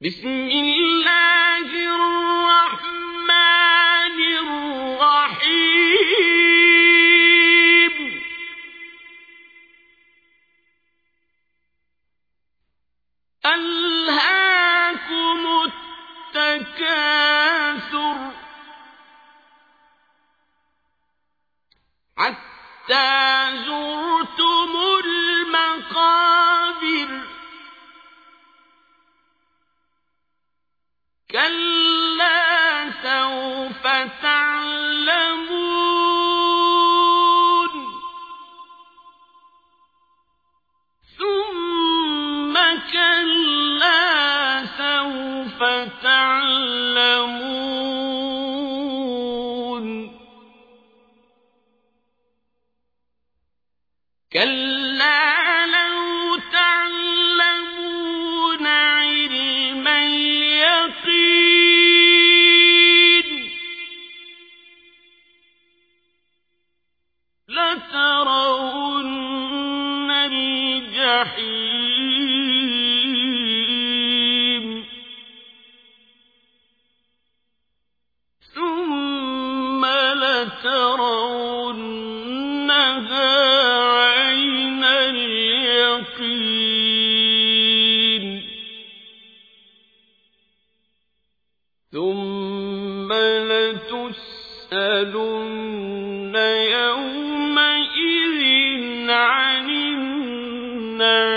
بسم الله الرحمن الرحيم. ألهاكم التكاثر حتى كلا سوف تعلمون ثم كلا سوف تعلمون كلا لترون الجحيم. ثم لترونها عين اليقين. ثم يسألن يومئذ عن النار